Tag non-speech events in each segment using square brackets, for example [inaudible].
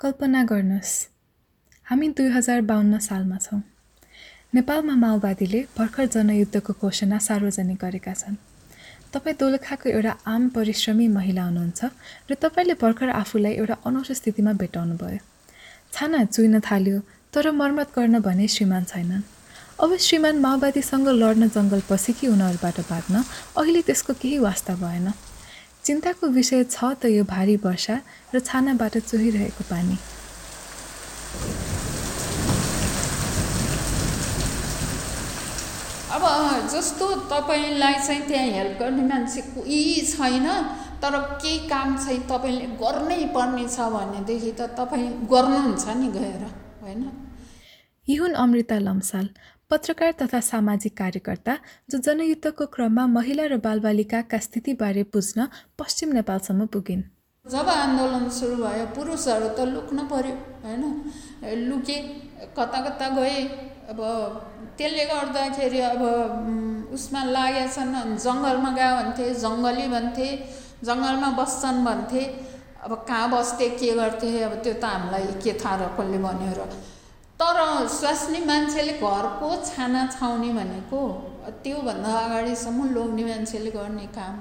कल्पना गर्नुहोस् हामी दुई हजार बाहन्न सालमा छौँ। नेपालमा माओवादीले भर्खर जनयुद्धको घोषणा सार्वजनिक गरेका छन्। तपाईँ दोलखाको एउटा आम परिश्रमी महिला हुनुहुन्छ र तपाईँले भर्खर आफूलाई एउटा अनौठो स्थितिमा भेटाउनु भयो छाना चुइन थाल्यो तर मर्मत गर्न भने श्रीमान छैनन्। अब श्रीमान माओवादीसँग लड्न जङ्गल पसे कि उनीहरूबाट भाग्न अहिले त्यसको केही वास्ता भएन। चिन्ताको विषय छ त यो भारी वर्षा र छानाबाट चुहिरहेको पानी। अब जस्तो तपाईँलाई चाहिँ त्यहाँ हेल्प गर्ने मान्छे कोही छैन तर केही काम चाहिँ तपाईँले गर्नै पर्ने छ भनेदेखि त तपाईँ गर्नुहुन्छ नि गएर होइन? यी हुन् अमृता लम्साल पत्रकार तथा सामाजिक कार्यकर्ता जो जनयुद्धको क्रममा महिला र बालबालिकाका स्थितिबारे बुझ्न पश्चिम नेपालसम्म पुगिन्। जब आन्दोलन सुरु भयो पुरुषहरू त लुक्न पर्यो होइन? लुके कता कता गए अब त्यसले गर्दाखेरि अब उसमा लागेछन् जङ्गलमा गयो भन्थे जङ्गली भन्थे जङ्गलमा बस्छन् भन्थे। अब कहाँ बस्थे के गर्थे अब त्यो त हामीलाई के थाहा र कसले भन्यो र तर स्वास्नी मान्छेले घरको छाना छाउने भनेको त्योभन्दा अगाडिसम्म लोग्ने मान्छेले गर्ने काम।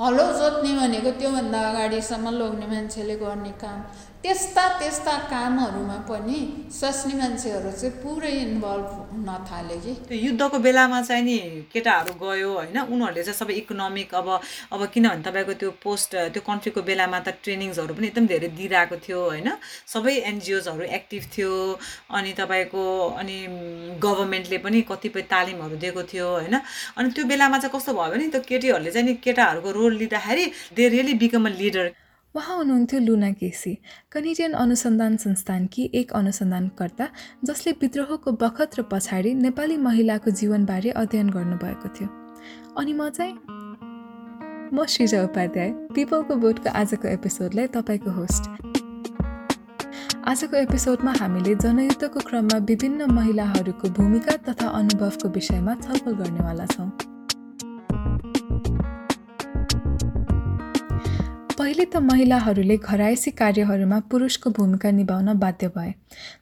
हलो जोत्ने भनेको त्योभन्दा अगाडिसम्म लोग्ने मान्छेले गर्ने काम। त्यस्ता त्यस्ता कामहरूमा पनि स्वास्नी मान्छेहरू चाहिँ पुरै इन्भल्भ हुन थाले कि। त्यो युद्धको बेलामा चाहिँ नि केटाहरू गयो होइन उनीहरूले चाहिँ सबै इकोनोमिक अब अब किनभने तपाईँको त्यो पोस्ट त्यो कन्फ्लिक्टको बेलामा त ट्रेनिङ्सहरू पनि एकदम धेरै दिइरहेको थियो होइन। सबै एनजिओजहरू एक्टिभ थियो अनि तपाईँको अनि गभर्मेन्टले पनि कतिपय तालिमहरू दिएको थियो होइन। अनि त्यो बेलामा चाहिँ कस्तो भयो भने त्यो केटीहरूले चाहिँ नि केटाहरूको रोल लिँदाखेरि they really become a leader उहाँ हुनुहुन्थ्यो लुना केसी कनेडियन अनुसन्धान संस्थानकी एक अनुसन्धानकर्ता जसले विद्रोहको बखत र पछाडि नेपाली महिलाको जीवनबारे अध्ययन गर्नुभएको थियो। अनि म चाहिँ म श्रीजा उपाध्याय पिपलको बोटको आजको एपिसोडलाई तपाईँको होस्ट। आजको एपिसोडमा हामीले जनयुद्धको क्रममा विभिन्न महिलाहरूको भूमिका तथा अनुभवको विषयमा छलफल गर्नेवाला छौँ। पहिले त महिलाहरूले घरायसी कार्यहरूमा पुरुषको भूमिका निभाउन बाध्य भए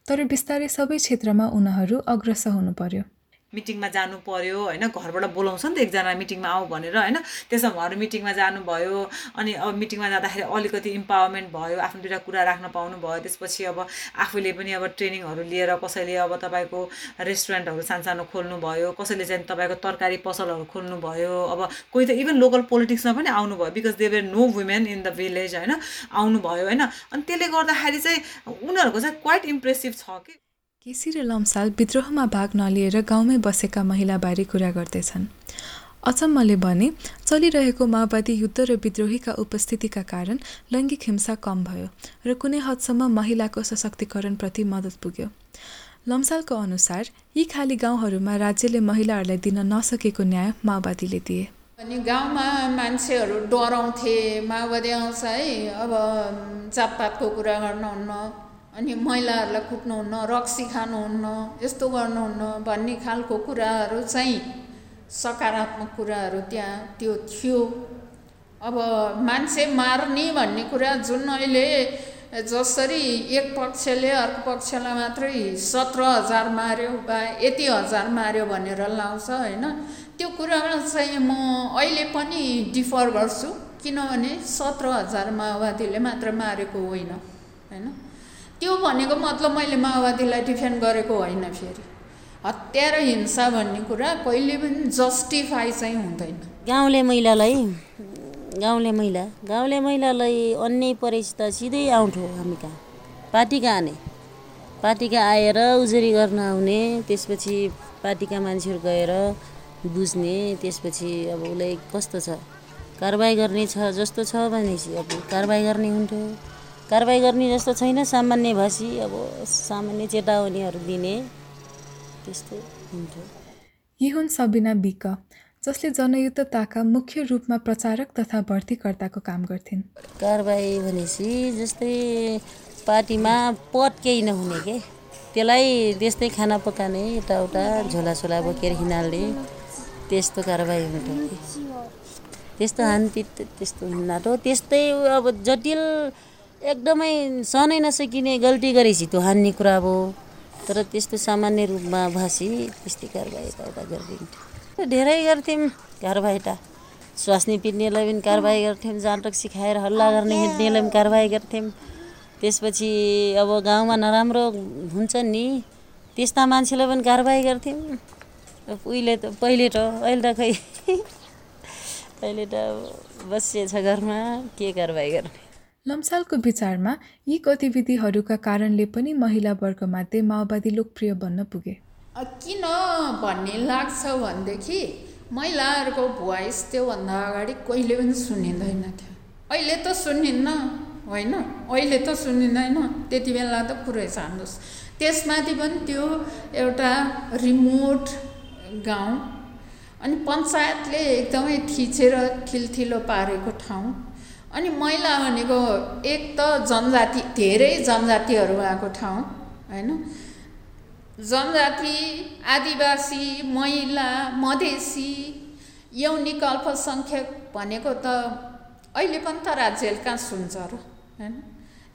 तर बिस्तारै सबै क्षेत्रमा उनीहरू अग्रसर हुनु पर्यो। मिटिङमा जानु पर्यो होइन? घरबाट बोलाउँछ नि त एकजना मिटिङमा आऊ भनेर होइन? त्यसमा उहाँहरू मिटिङमा जानुभयो अनि अब मिटिङमा जाँदाखेरि अलिकति इम्पावरमेन्ट भयो आफ्नो दुइटा कुरा राख्न पाउनु भयो त्यसपछि अब आफूले पनि अब ट्रेनिङहरू लिएर कसैले अब तपाईँको रेस्टुरेन्टहरू सानसानो खोल्नु भयो कसैले चाहिँ तपाईँको तरकारी पसलहरू खोल्नु भयो अब कोही त इभन लोकल पोलिटिक्समा पनि आउनुभयो because they were no women in the village होइन? आउनुभयो होइन? अनि त्यसले गर्दाखेरि चाहिँ उनीहरूको चाहिँ क्वाइट इम्प्रेसिभ छ कि? केसी र लम्साल विद्रोहमा भाग नलिएर गाउँमै बसेका महिलाबारे कुरा गर्दैछन्। अचम्मले भने चलिरहेको माओवादी युद्ध र विद्रोहीका उपस्थितिका कारण लैङ्गिक हिंसा कम भयो र कुनै हदसम्म महिलाको सशक्तिकरणप्रति मद्दत पुग्यो। लम्सालको अनुसार यी खाली गाउँहरूमा राज्यले महिलाहरूलाई दिन नसकेको न्याय माओवादीले दिए। अनि गाउँमा मान्छेहरू डराउँथे माओवादी आउँछ है अब जातपातको कुरा गर्नुहुन्न अनि महिलाहरूलाई कुट्नुहुन्न रक्सी खानुहुन्न यस्तो गर्नुहुन्न भन्ने खालको कुराहरू चाहिँ सकारात्मक कुराहरू त्यहाँ त्यो थियो। अब मान्छे मार्ने भन्ने कुरा जुन अहिले जसरी एक पक्षले अर्को पक्षलाई मात्रै सत्र हजार मार्यो वा यति हजार मार्यो भनेर लाउँछ होइन त्यो कुरामा चाहिँ म अहिले पनि डिफर गर्छु। किनभने सत्र हजार माओवादीले मात्र मारेको होइन होइन? त्यो भनेको मतलब मैले माओवादीलाई डिफेन्ड गरेको होइन फेरि। हत्या र हिंसा भन्ने कुरा कहिले पनि जस्टिफाई चाहिँ हुँदैन। गाउँले महिलालाई गाउँले महिला गाउँले महिलालाई अन्य परेछ त सिधै आउँथ्यो हामी कहाँ? पार्टी कहाँ आने पार्टी कहाँ आएर उजुरी गर्न आउने त्यसपछि पार्टीका मान्छेहरू गएर बुझ्ने त्यसपछि अब उसलाई कस्तो छ? कारवाही गर्ने छ जस्तो छ भनेपछि अब कारवाही गर्ने हुन्थ्यो। कारवाही गर्ने जस्तो छैन। सामान्य भाषी अब सामान्य चेतावनीहरू दिने त्यस्तो हुन्थ्यो यी हुन् सबिना बिक जसले जनयुद्धताका मुख्य रूपमा प्रचारक तथा भर्तीकर्ताको काम गर्थिन्। कारवाही भनेपछि जस्तै पार्टीमा पद केही नहुने के? त्यसलाई त्यस्तै खाना पकाउने यताउता झोलासोला बोकेर हिँडाल्ने त्यस्तो कारवाही हुन्थ्यो त्यस्तो हानपिट त्यस्तो हिँड्नाटो त्यस्तै अब जटिल एकदमै सहनै नसकिने गल्ती गरेपछि त्यो हान्ने कुरा अब। तर त्यस्तो सामान्य रूपमा भाषी त्यस्तै कारबाही यताउता गरिदिन्थ्यो। धेरै गर्थ्यौँ कारबाहीटा स्वास्नी पिट्नेलाई पनि कारबाही गर्थ्यौँ जाँटक सिकाएर हल्ला गर्ने हिँड्नेलाई पनि कारबाही गर्थ्यौँ। त्यसपछि अब गाउँमा नराम्रो हुन्छ नि त्यस्ता मान्छेलाई पनि कारबाही गर्थ्यौँ। उहिले त पहिले त अहिले त खै [laughs] अहिले त बसिएछ घरमा के कारबाही गर्ने? लम्सालको विचारमा यी गतिविधिहरूका कारणले पनि महिला वर्गमध्ये माओवादी लोकप्रिय बन्न पुगे। किन भन्ने लाग्छ भनेदेखि महिलाहरूको भोइस त्योभन्दा अगाडि कहिले पनि सुनिँदैन थियो। अहिले त सुनिन्न होइन? अहिले त सुनिँदैन त्यति बेला त पुरै जानुहोस् त्यसमाथि पनि त्यो एउटा रिमोट गाउँ अनि पञ्चायतले एकदमै थिचेर ठिलठिलो पारेको ठाउँ अनि महिला भनेको एक त जनजाति धेरै जनजातिहरू भएको ठाउँ होइन? जनजाति आदिवासी महिला मधेसी यौनिक अल्पसङ्ख्यक भनेको त अहिले पनि त राज्यले कहाँ सुन्छ र होइन?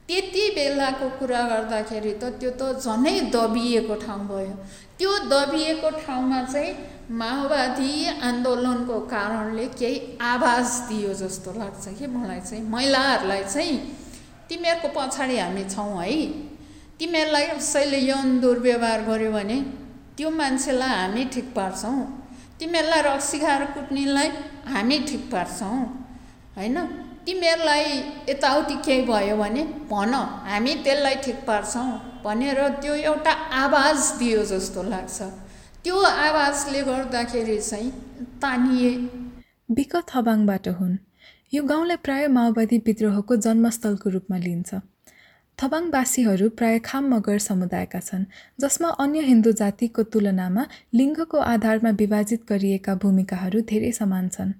त्यति बेलाको कुरा गर्दाखेरि त त्यो त झनै दबिएको ठाउँ भयो। त्यो दबिएको ठाउँमा चाहिँ माओवादी आन्दोलनको कारणले केही आवाज दियो जस्तो लाग्छ कि मलाई चाहिँ। महिलाहरूलाई चाहिँ तिमीहरूको पछाडि हामी छौँ है। तिमीहरूलाई कसैले यौन दुर्व्यवहार गर्यो भने त्यो मान्छेलाई हामी ठिक पार्छौँ। तिमीहरूलाई रक्सी खाएर कुट्नेलाई हामी ठिक पार्छौँ। होइन? तिमीहरूलाई यताउति केही भयो भने भन हामी त्यसलाई ठिक पार्छौँ भनेर त्यो एउटा आवाज दियो जस्तो लाग्छ। त्यो आवाजले गर्दाखेरि चाहिँ तानिए। बिक थबाङबाट हुन्। यो गाउँलाई प्राय माओवादी विद्रोहको जन्मस्थलको रूपमा लिइन्छ थबाङवासीहरू प्राय खाम मगर समुदायका छन् जसमा अन्य हिन्दू जातिको तुलनामा लिङ्गको आधारमा विभाजित गरिएका भूमिकाहरू धेरै समान छन्।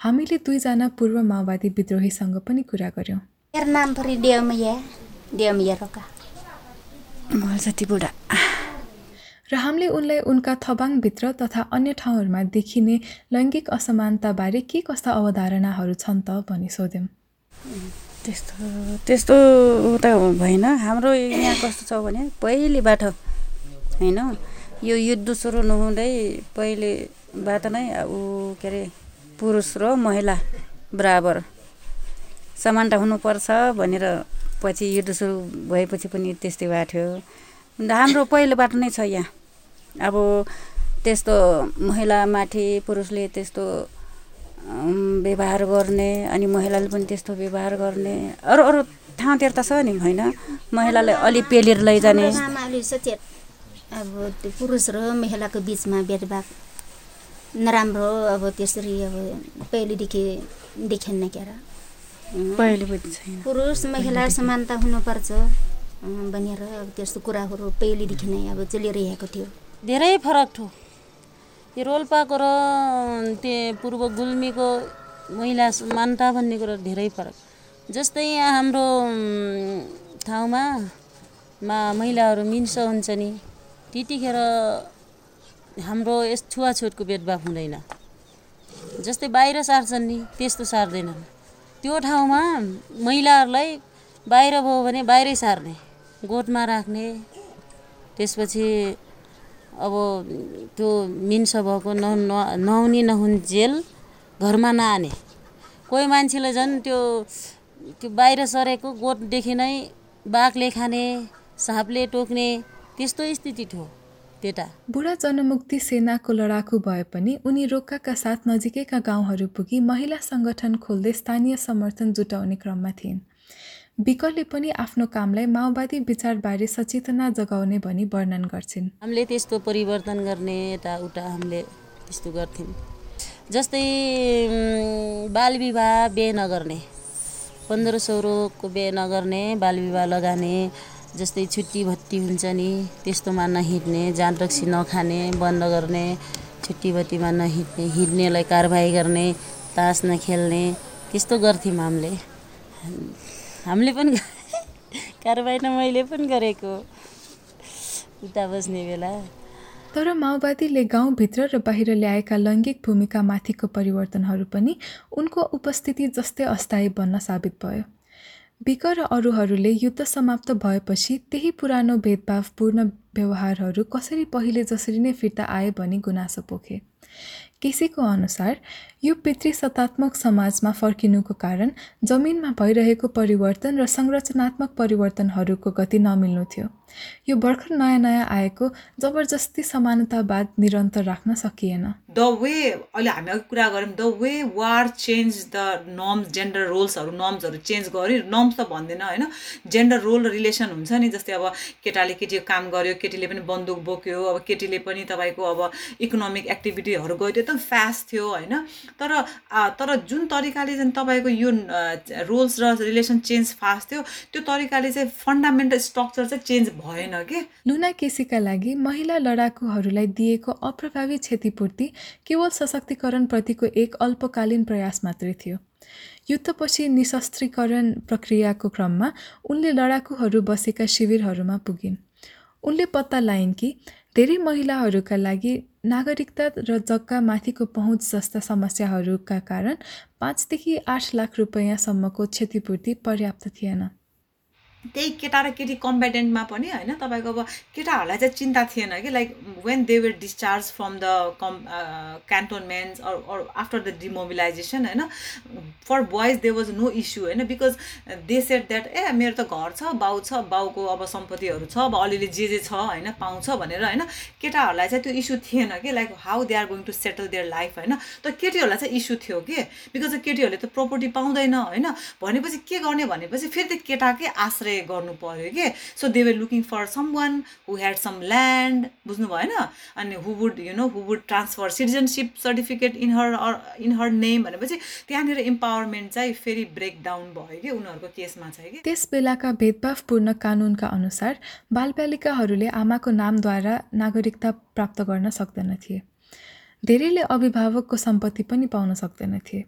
हामीले दुईजना पूर्व माओवादी विद्रोहीसँग पनि कुरा नाम परि बुढा। र हामीले उनलाई उनका थबाङभित्र तथा अन्य ठाउँहरूमा देखिने लैङ्गिक असमानताबारे के कस्ता अवधारणाहरू छन् त भनी सोध्यौँ। त्यस्तो त्यस्तो त भएन। हाम्रो यहाँ कस्तो छ भने पहिलेबाट होइन यो युद्ध सुरु नहुँदै पहिलेबाट नै ऊ के अरे पुरुष र महिला बराबर समानता हुनुपर्छ भनेर पछि युद्ध सुरु भएपछि पनि त्यस्तै भएको थियो हाम्रो पहिलेबाट नै छ यहाँ। अब त्यस्तो महिलामाथि पुरुषले त्यस्तो व्यवहार गर्ने अनि महिलाले पनि त्यस्तो व्यवहार गर्ने अरू अरू ठाउँतिर त छ नि होइन? महिलालाई अलि पेलेर लैजाने। अब पुरुष र महिलाको बिचमा भेदभाव नराम्रो अब त्यसरी अब पहिलेदेखि देखिन्न र पहिले छैन। पुरुष महिला समानता हुनुपर्छ। भनेर अब त्यस्तो कुराहरू पहिलेदेखि नै अब चलिरहेको थियो। धेरै फरक थियो। यो रोल्पाको र त्यो पूर्व गुल्मीको महिला समानता भन्ने कुरो धेरै फरक। जस्तै यहाँ हाम्रो उम्, ठाउँमा मा महिलाहरू मिन्स हुन्छ नि त्यतिखेर हाम्रो यस छुवाछुतको भेदभाव हुँदैन। जस्तै बाहिर सार्छन् नि त्यस्तो सार्दैनन्। त्यो ठाउँमा महिलाहरूलाई बाहिर भयो भने बाहिरै सार्ने गोठमा राख्ने त्यसपछि अब त्यो मिन्स भएको न न- नहुने नहुन्जेल घरमा नआने। कोही मान्छेले झन् त्यो त्यो बाहिर सरेको गोठदेखि नै बाघले खाने साँपले टोक्ने त्यस्तो स्थिति थियो। त्यता बुढा जनमुक्ति सेनाको लडाकु भए पनि उनी रोक्काका साथ नजिकैका गाउँहरू पुगी महिला सङ्गठन खोल्दै स्थानीय समर्थन जुटाउने क्रममा थिइन्। विकले पनि आफ्नो कामलाई माओवादी विचारबारे सचेतना जगाउने भनी वर्णन गर्छिन्। हामीले त्यस्तो परिवर्तन गर्ने यताउता हामीले त्यस्तो गर्थ्यौँ। जस्तै बालविवाह बिहे नगर्ने पन्ध्र सौ रोगको बिहे नगर्ने बालविवाह लगाने जस्तै छुट्टी भत्ती हुन्छ नि त्यस्तोमा नहिँड्ने जाँड रक्सी नखाने बन्द गर्ने छुट्टी भत्तीमा नहिँड्ने हिँड्नेलाई कारवाही गर्ने तास नखेल्ने त्यस्तो गर्थ्यौँ हामीले। हामीले पनि [laughs] कारवाही त मैले पनि गरेको उता बस्ने बेला। तर माओवादीले गाउँभित्र र बाहिर ल्याएका लैङ्गिक भूमिकामाथिको परिवर्तनहरू पनि उनको उपस्थिति जस्तै अस्थायी बन्न साबित भयो। बिक र अरूहरूले युद्ध समाप्त भएपछि त्यही पुरानो भेदभावपूर्ण व्यवहारहरू कसरी पहिले जसरी नै फिर्ता आए भनी गुनासो पोखे। केसीको अनुसार यो पितृसत्तात्मक समाजमा फर्किनुको कारण जमिनमा भइरहेको परिवर्तन र संरचनात्मक परिवर्तनहरूको गति नमिल्नु थियो। यो भर्खर नयाँ नयाँ आएको जबरजस्ती समानतावाद निरन्तर राख्न सकिएन। द वे अहिले हामी अघि कुरा गऱ्यौँ the way war change the norms gender रोल्सहरू नर्म्सहरू चेन्ज गर्यो नर्म्स त भन्दैन होइन? जेन्डर रोल र रिलेसन हुन्छ नि जस्तै अब केटाले केटीको काम गर्यो केटीले पनि बन्दुक बोक्यो अब केटीले पनि तपाईँको अब इकोनोमिक एक्टिभिटीहरू गयो त्यो एकदम फास्ट थियो होइन? तर तर जुन तरिकाले चाहिँ तपाईँको यो रोल्स र रिलेसन चेन्ज फास्ट थियो त्यो तरिकाले चाहिँ फन्डामेन्टल स्ट्रक्चर चाहिँ चेन्ज भएन कि? लुना केसीका लागि महिला लडाकुहरूलाई दिएको अप्रभावी क्षतिपूर्ति केवल सशक्तिकरणप्रतिको एक अल्पकालीन प्रयास मात्रै थियो। युद्धपछि निशस्त्रीकरण प्रक्रियाको क्रममा उनले लडाकुहरू बसेका शिविरहरूमा पुगिन्। उनले पत्ता लाइन् कि धेरै महिलाहरूका लागि नागरिकता र जग्गा माथिको पहुँच जस्ता समस्याहरूका कारण पाँचदेखि आठ लाख रुपियाँसम्मको क्षतिपूर्ति पर्याप्त थिएन। त्यही केटा र केटी कम्पेटेन्टमा पनि होइन तपाईँको अब केटाहरूलाई चाहिँ चिन्ता थिएन कि like when they were discharge from the come cantonments or after the demobilization होइन for boys they was no issue होइन बिकज दे सेट द्याट ए मेरो त घर छ बाउ छ बाउको अब सम्पत्तिहरू छ अब अलिअलि जे जे छ होइन पाउँछ भनेर होइन केटाहरूलाई चाहिँ त्यो इस्यु थिएन कि like how they are going to settle their life होइन तर केटीहरूलाई चाहिँ इस्यु थियो कि बिकज केटीहरूले त प्रोपर्टी पाउँदैन होइन भनेपछि के गर्ने भनेपछि फेरि त्यो केटाकै आश्रय गर्नु पर्यो कि? So they were looking for someone who had some land बुझ्नु भएन अनि who would you know who would transfer citizenship certificate in her in her name भनेपछि त्यहाँनिर इम्पावरमेन्ट चाहिँ फेरि ब्रेक डाउन भयो कि? उनीहरूको केसमा चाहिँ कि? त्यस बेलाका भेदभावपूर्ण कानुनका अनुसार बालबालिकाहरूले आमाको नामद्वारा नागरिकता प्राप्त गर्न सक्दैनथे धेरैले अभिभावकको सम्पत्ति पनि पाउन सक्दैनथे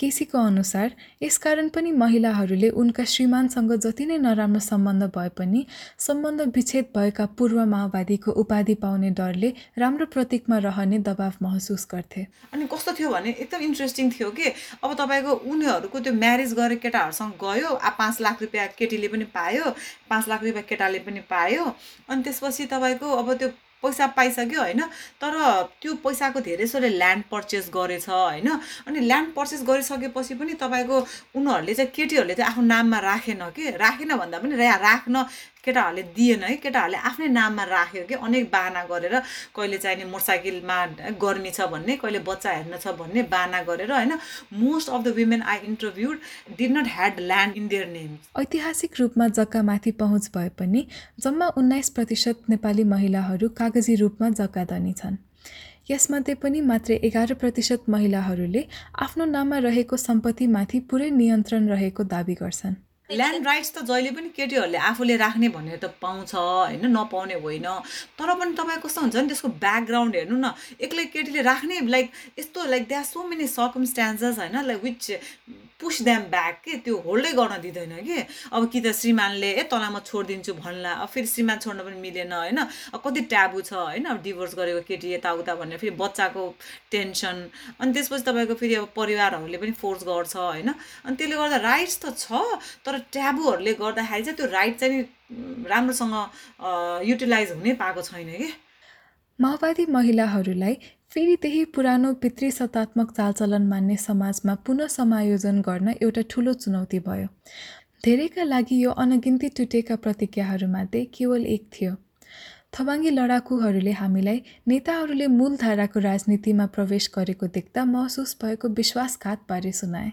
केसीको अनुसार यसकारण पनि महिलाहरूले उनका श्रीमानसँग जति नै नराम्रो सम्बन्ध भए पनि सम्बन्ध विच्छेद भएका पूर्व माओवादीको उपाधि पाउने डरले राम्रो प्रतीकमा रहने दबाव महसुस गर्थे। अनि कस्तो थियो भने एकदम इन्ट्रेस्टिङ थियो कि अब तपाईँको उनीहरूको त्यो म्यारेज गरेर केटाहरूसँग गयो आ पाँच लाख रुपियाँ केटीले पनि पायो पाँच लाख रुपियाँ केटाले पनि पायो अनि त्यसपछि तपाईँको अब त्यो पैसा पाइसक्यो होइन तर त्यो पैसाको धेरै जसोले ल्यान्ड पर्चेस गरेछ होइन। अनि ल्यान्ड पर्चेस गरिसकेपछि पनि तपाईँको उनीहरूले चाहिँ केटीहरूले चाहिँ आफ्नो नाममा राखेन कि? राखेन भन्दा पनि राख्न केटाहरूले दिएन है। केटाहरूले आफ्नै नाममा राख्यो कि अनेक बाहना गरेर कहिले चाहिने मोटरसाइकलमा गर्मी छ भन्ने कहिले बच्चा हेर्न छ भन्ने बाहना गरेर होइन most of the women I interviewed did not had land in their name ऐतिहासिक रूपमा जग्गामाथि पहुँच भए पनि जम्मा उन्नाइस प्रतिशत नेपाली महिलाहरू कागजी रूपमा जग्गा धनी छन्। यसमध्ये पनि मात्रै एघार प्रतिशत महिलाहरूले आफ्नो नाममा रहेको सम्पत्तिमाथि पुरै नियन्त्रण रहेको दावी गर्छन्। ल्यान्ड राइट्स त जहिले पनि केटीहरूले आफूले राख्ने भनेर त पाउँछ होइन? नपाउने होइन। तर पनि तपाईँ कस्तो हुन्छ नि त्यसको ब्याकग्राउन्ड हेर्नु न एक्लै केटीले राख्ने लाइक यस्तो like they are so many circumstances होइन? Like which push them back के? त्यो होल्डै गर्न दिँदैन कि? अब कि त श्रीमानले ए तँलाई म छोडिदिन्छु भन्ला। अब फेरि श्रीमान छोड्न पनि मिलेन होइन? अब कति ट्याबु छ होइन? अब डिभोर्स गरेको केटी यताउता भनेर फेरि बच्चाको टेन्सन अनि त्यसपछि तपाईँको फेरि अब परिवारहरूले पनि फोर्स गर्छ होइन? अनि त्यसले गर्दा राइट्स त छ तर ट्याबुहरूले गर्दाखेरि चाहिँ त्यो राइट चाहिँ राम्रोसँग युटिलाइज हुनै पाएको छैन कि? माओवादी महिलाहरूलाई फेरि त्यही पुरानो पितृसत्तात्मक चालचलन मान्ने समाजमा पुनः समायोजन गर्न एउटा ठुलो चुनौती भयो। धेरैका लागि यो अनगिन्ती टुटेका प्रतिज्ञाहरूमध्ये केवल एक थियो। थबाङ्गी लडाकुहरूले हामीलाई नेताहरूले मूलधाराको राजनीतिमा प्रवेश गरेको देख्दा महसुस भएको विश्वासघातबारे सुनाए।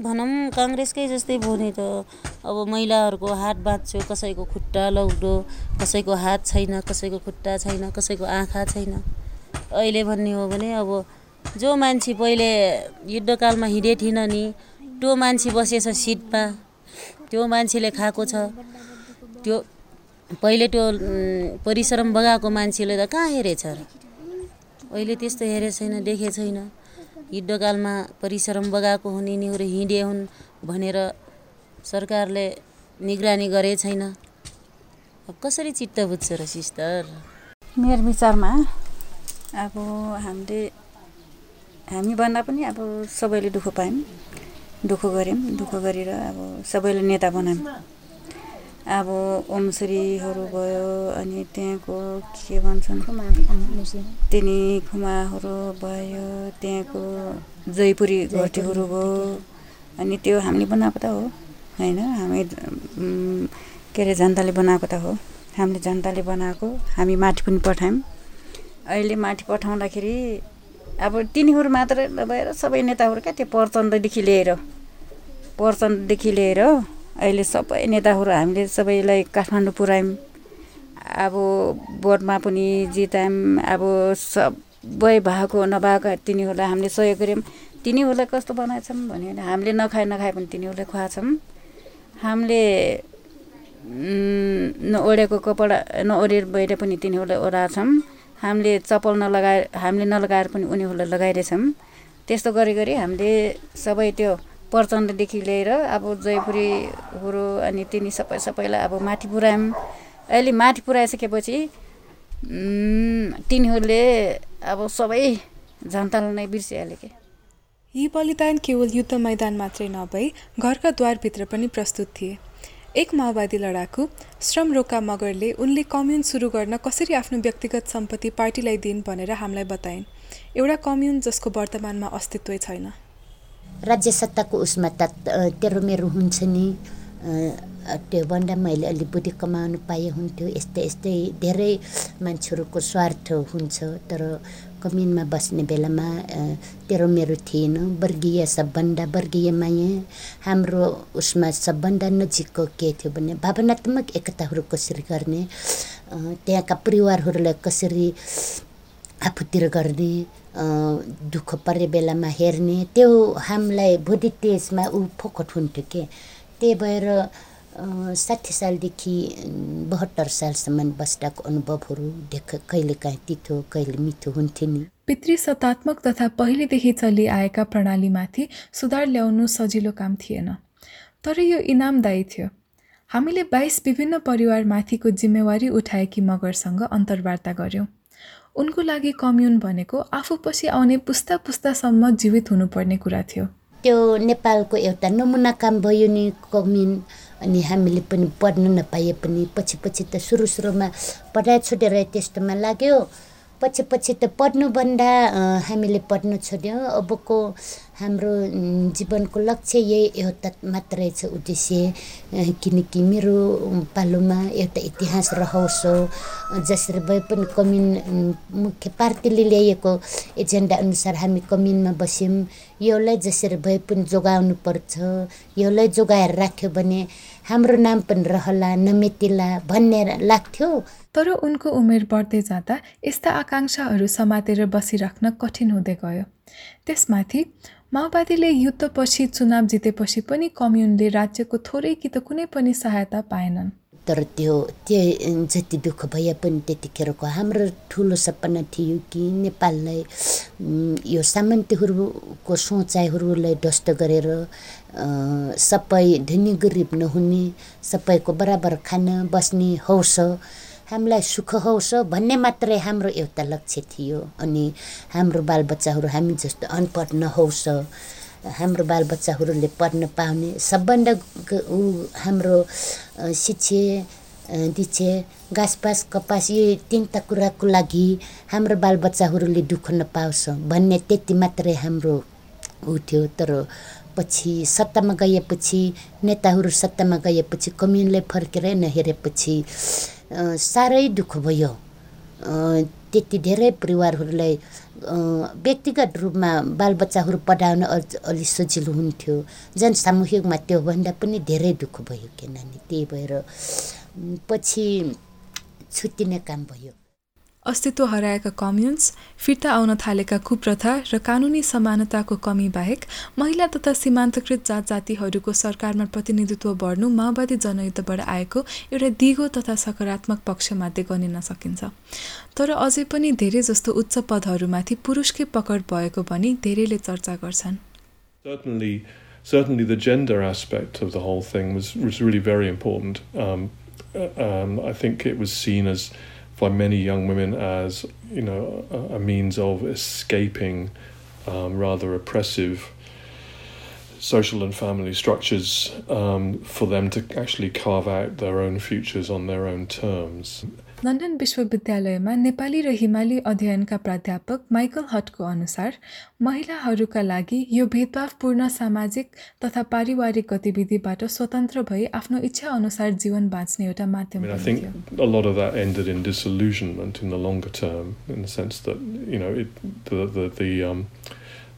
भनौँ काङ्ग्रेसकै जस्तै भने त। अब महिलाहरूको हात बाँच्यो कसैको खुट्टा लौडो कसैको हात छैन कसैको खुट्टा छैन कसैको आँखा छैन। अहिले भन्ने हो भने अब जो मान्छे पहिले युद्धकालमा हिँडे थिएन नि त्यो मान्छे बसेछ सिटमा त्यो मान्छेले खाएको छ त्यो पहिले त्यो परिश्रम बगाएको मान्छेले त कहाँ हेरेछ अहिले त्यस्तो हेरेको छैन देखेको छैन। युद्धकालमा परिश्रम बगाएको हुन् यिनीहरू हिँडे हुन् भनेर सरकारले निगरानी गरे छैन। अब कसरी चित्त बुझ्छ र सिस्टर? मेरो विचारमा अब हामीले हामी भन्दा पनि अब सबैले दुःख पायौँ दुःख गऱ्यौँ। दुःख गरेर अब सबैलाई नेता बनायौँ। अब ओमश्रीहरू भयो अनि त्यहाँको के भन्छन्? तिनी खुमाहरू भयो त्यहाँको जयपुरी घरटीहरू भयो। अनि त्यो हामीले बनाएको त हो होइन? हामी के अरे जनताले बनाएको त हो। हामीले जनताले बनाएको हामी माथि पनि पठायौँ। अहिले माथि पठाउँदाखेरि अब तिनीहरू मात्र नभएर सबै नेताहरू क्या त्यो प्रचण्डदेखि लिएर प्रचण्डदेखि लिएर अहिले सबै नेताहरू हामीले सबैलाई काठमाडौँ पुऱ्यायौँ अब बोर्डमा पनि जितायौँ। अब सबै भएको नभएको तिनीहरूलाई हामीले सहयोग गऱ्यौँ। तिनीहरूलाई कस्तो बनाएछौँ भने हामीले नखाए नखाए पनि तिनीहरूलाई खुवाएछौँ हामीले नओढेको कपडा नओढेर बाहिर पनि तिनीहरूलाई ओढाएछौँ हामीले चप्पल नलगाए हामीले नलगाएर पनि उनीहरूलाई लगाइरहेछौँ त्यस्तो गरी गरी हामीले सबै त्यो प्रचण्डदेखि लिएर अब जयपुरीहरू अनि तिनी सबै सबैलाई अब माथि पुऱ्यायौँ। अहिले माथि पुऱ्याइसकेपछि तिनीहरूले अब सबै जनतालाई नै बिर्सिहाल्यो कि? यी बलिदान केवल युद्ध मैदान मात्रै नभई घरका द्वारभित्र पनि प्रस्तुत थिए। एक माओवादी लडाकु श्रम रोका मगरले उनले कम्युन सुरु गर्न कसरी आफ्नो व्यक्तिगत सम्पत्ति पार्टीलाई दिन् भनेर हामीलाई बताइन्। एउटा कम्युन जसको वर्तमानमा अस्तित्वै छैन। राज्य सत्ताको उसमा त तेरो मेरो हुन्छ नि। त्यो भन्दा मैले अलि बुद्धि कमाउनु पाए हुन्थ्यो। यस्तै यस्तै धेरै मान्छेहरूको स्वार्थ हुन्छ। तर कमिनमा बस्ने बेलामा तेरो मेरो थिएन। वर्गीय सबभन्दा वर्गीय माया। हाम्रो उसमा सबभन्दा नजिकको के थियो भने भावनात्मक एकताहरू कसरी गर्ने? त्यहाँका परिवारहरूलाई कसरी आफूतिर गर्ने? दुःख परे बेलामा हेर्ने त्यो हामीलाई भोलि त्यसमा ऊ फोकट हुन्थ्यो के? त्यही भएर साठी सालदेखि बहत्तर सालसम्म बस्दाको अनुभवहरू देख कहिले काहीँ तितो कहिले मिठो हुन्थ्यो नि। पितृ सत्तात्मक तथा पहिलेदेखि चलिआएका प्रणालीमाथि सुधार ल्याउनु सजिलो काम थिएन। तर यो इनामदायी थियो। हामीले बाइस विभिन्न परिवारमाथिको जिम्मेवारी उठाएकी मगरसँग अन्तर्वार्ता गऱ्यौँ उनको लागि कम्युन भनेको आफू पछि आउने पुस्ता पुस्तासम्म जीवित हुनुपर्ने कुरा थियो। त्यो नेपालको एउटा नमुना काम भयो नि कम्युन अनि हामीले पनि पढ्न नपाए पनि पछि पछि त सुरु सुरुमा पढाइ छुटेर त्यस्तोमा लाग्यो। पछि पछि त पढ्नुभन्दा हामीले पढ्न छोड्यौँ। अबको हाम्रो जीवनको लक्ष्य यही एउटा मात्रै छ उद्देश्य। किनकि मेरो पालोमा एउटा इतिहास रहोस् जसरी भए पनि कमिन मुख्य पार्टीले ल्याएको एजेन्डा अनुसार हामी कमिनमा बस्यौँ। यसलाई जसरी भए पनि जोगाउनु पर्छ यसलाई जोगाएर राख्यो भने हाम्रो नाम पनि रहला नमेटिला भन्ने लाग्थ्यो। तर उनको उमेर बढ्दै जाँदा यस्ता आकाङ्क्षाहरू समातेर बसिराख्न कठिन हुँदै गयो। त्यसमाथि माओवादीले युद्धपछि चुनाव जितेपछि पनि कम्युनले राज्यको थोरै कि त कुनै पनि सहायता पाएनन्। तर त्यो त्यो जति दुःख भए पनि त्यतिखेरको हाम्रो ठुलो सपना थियो कि नेपाललाई यो सामन्तीहरूको सोचाइहरूलाई ध्वस्त गरेर सबै धनी गरिब नहुने सबैको बराबर खान बस्ने हौस हामीलाई सुख हौस भन्ने मात्रै हाम्रो एउटा लक्ष्य थियो अनि हाम्रो बालबच्चाहरू हामी जस्तो अनपढ नहोस् हाम्रो बालबच्चाहरूले पढ्न पाउने सबभन्दा हाम्रो शिक्षे दिच्छे घाँसपास कपास यो तिनवटा कुराको लागि हाम्रो बालबच्चाहरूले दुःख नपाओस् भन्ने त्यति मात्रै हाम्रो ऊ थियो। तर पछि सत्तामा गएपछि नेताहरू सत्तामा गएपछि कम्युनलाई फर्केर नहेरेपछि साह्रै दुःख भयो। त्यति धेरै परिवारहरूलाई व्यक्तिगत रूपमा बालबच्चाहरू पढाउन अलि सजिलो हुन्थ्यो। जनसामूहिकमा त्योभन्दा पनि धेरै दुःख भयो के नानी त्यही भएर पछि छुट्टिने काम भयो। अस्तित्व हराएका कम्युन्स फिर्ता आउन थालेका कुप्रथा र कानुनी समानताको कमी बाहेक महिला तथा सीमान्तकृत जात जातिहरूको सरकारमा प्रतिनिधित्व बढ्नु माओवादी जनयुद्धबाट आएको एउटा दिगो तथा सकारात्मक पक्षमध्ये गनिन सकिन्छ तर अझै पनि धेरै जस्तो उच्च पदहरूमाथि पुरुषकै पकड भएको भनी धेरैले चर्चा गर्छन् Certainly, the gender aspect of the whole thing was, was really very important. Um, um, I think it was seen as by many young women as you know a, a means of escaping um, rather oppressive social and family structures um, for them to actually carve out their own futures on their own terms. London विश्वविद्यालयमा नेपाली र हिमाली अध्ययनका प्राध्यापक Michael हटको अनुसार महिलाहरूका लागि यो भेदभावपूर्ण सामाजिक तथा पारिवारिक गतिविधिबाट स्वतन्त्र भई आफ्नो इच्छा अनुसार जीवन बाँच्ने एउटा माध्यम I mean, I पनि थियो think a lot of that ended in disillusionment in the longer term, in the sense that you know it, the the the, um,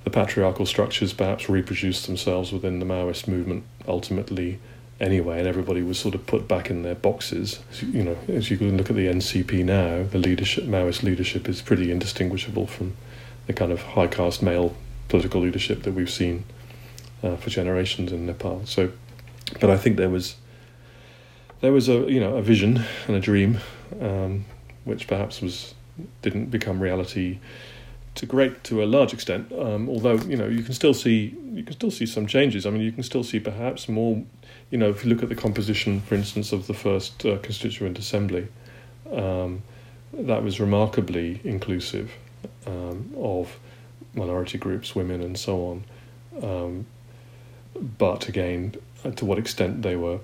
the patriarchal structures perhaps reproduced themselves within the Maoist movement ultimately anyway, and everybody was sort of put back in their boxes. You know, as you look at the NCP now, the leadership Maoist leadership is pretty indistinguishable from the kind of high caste male political leadership that we've seen uh, for generations in Nepal. So, but I think there was there was a you know a vision and a dream, um, which perhaps was didn't become reality to great to a large extent. Um, although you know you can still see you can still see some changes. I mean, you can still see perhaps more. You know, if you look at the composition, for instance, of the first uh, constituent assembly, um, that was remarkably inclusive um, of minority groups, women, and so on. Um, but again, uh, to what extent they were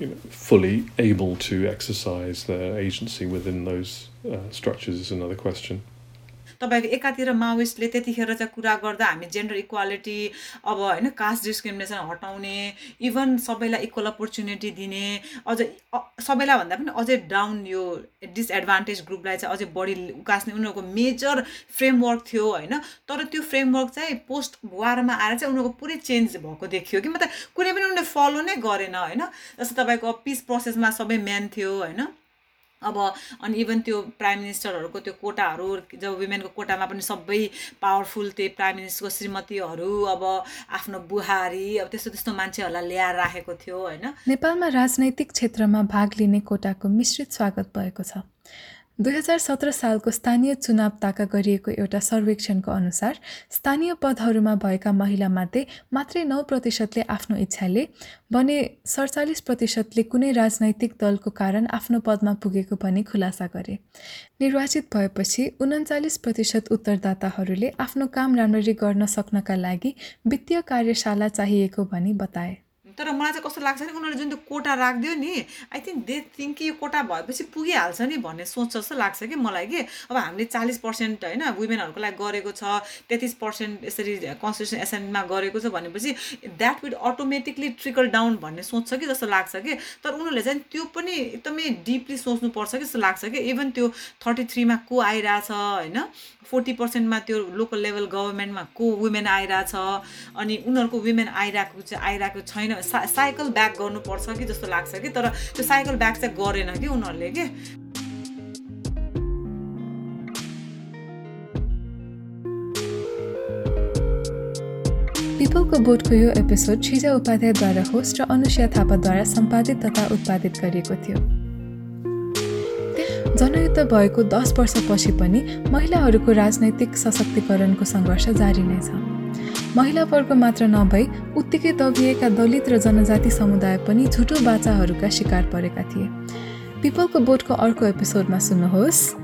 you know, fully able to exercise their agency within those uh, structures is another question. तपाईँको एकातिर माओइस्टले त्यतिखेर चाहिँ कुरा गर्दा हामी gender equality अब होइन caste discrimination हटाउने इभन सबैलाई इक्वल अपर्च्युनिटी दिने अझ सबैलाई भन्दा पनि अझै डाउन यो डिसएडभान्टेज ग्रुपलाई चाहिँ अझै बढी उकास्ने उनीहरूको मेजर फ्रेमवर्क थियो होइन। तर त्यो फ्रेमवर्क चाहिँ पोस्ट वारमा आएर चाहिँ उनीहरूको पुरै चेन्ज भएको देखियो कि मतलब कुनै पनि उनीहरूले फलो नै गरेन होइन। जस्तो तपाईँको पिस प्रोसेसमा सबै म्यान थियो होइन। अब अनि इभन त्यो प्राइम मिनिस्टरहरूको त्यो कोटाहरू जब वुमेनको कोटामा पनि सबै पावरफुल त्यो प्राइम मिनिस्टरको श्रीमतीहरू अब आफ्नो बुहारी अब त्यस्तो त्यस्तो मान्छेहरूलाई ल्याएर राखेको थियो होइन? नेपालमा राजनैतिक क्षेत्रमा भाग लिने कोटाको मिश्रित स्वागत भएको छ। दुई हजार सत्र सालको स्थानीय चुनाव ताका गरिएको एउटा सर्वेक्षणको अनुसार स्थानीय पदहरूमा भएका महिलामध्ये मात्रै नौ प्रतिशतले आफ्नो इच्छाले भने सडचालिस प्रतिशतले कुनै राजनैतिक दलको कारण आफ्नो पदमा पुगेको भनी खुलासा गरे। निर्वाचित भएपछि उन्चालिस प्रतिशत उत्तरदाताहरूले आफ्नो काम राम्ररी गर्न सक्नका लागि वित्तीय कार्यशाला चाहिएको भनी बताए। तर मलाई चाहिँ कस्तो लाग्छ नि उनीहरूले जुन त्यो कोटा राखिदियो नि आई थिङ्क दे थिङ्क कि यो कोटा भएपछि पुगिहाल्छ नि भन्ने सोच जस्तो लाग्छ कि मलाई कि। अब हामीले चालिस पर्सेन्ट होइन वुमेनहरूको लागि गरेको छ तेत्तिस पर्सेन्ट यसरी कन्स्टिट्युसन एसेम्ब्लीमा गरेको छ भनेपछि that will automatically trickle down भन्ने सोच छ कि जस्तो लाग्छ कि। तर उनीहरूले चाहिँ त्यो पनि एकदमै डिपली सोच्नुपर्छ कि जस्तो लाग्छ कि। इभन त्यो थर्टी थ्रीमा को आइरहेछ होइन फोर्टी पर्सेन्टमा त्यो लोकल लेभल गभर्मेन्टमा को वुमेन आइरहेछ अनि उनीहरूको वुमेन आइरहेको चाहिँ आइरहेको छैन सा साइकल ब्याक गर्नुपर्छ कि जस्तो लाग्छ कि तर त्यो साइकल ब्याक चाहिँ गरेन कि उनीहरूले कि? पिपलको बोटको यो एपिसोड छिजा उपाध्यायद्वारा होस्ट र अनुष्या थापाद्वारा सम्पादित तथा उत्पादित गरिएको थियो। जनयुद्ध भएको दस वर्षपछि पनि महिलाहरूको राजनैतिक सशक्तिकरणको सङ्घर्ष जारी नै छ। महिला वर्ग मात्र नभई उत्तिकै दबिएका दलित र जनजाति समुदाय पनि झुटो बाचाहरूका शिकार परेका थिए। पिपलको बोटको अर्को एपिसोडमा सुन्नुहोस्।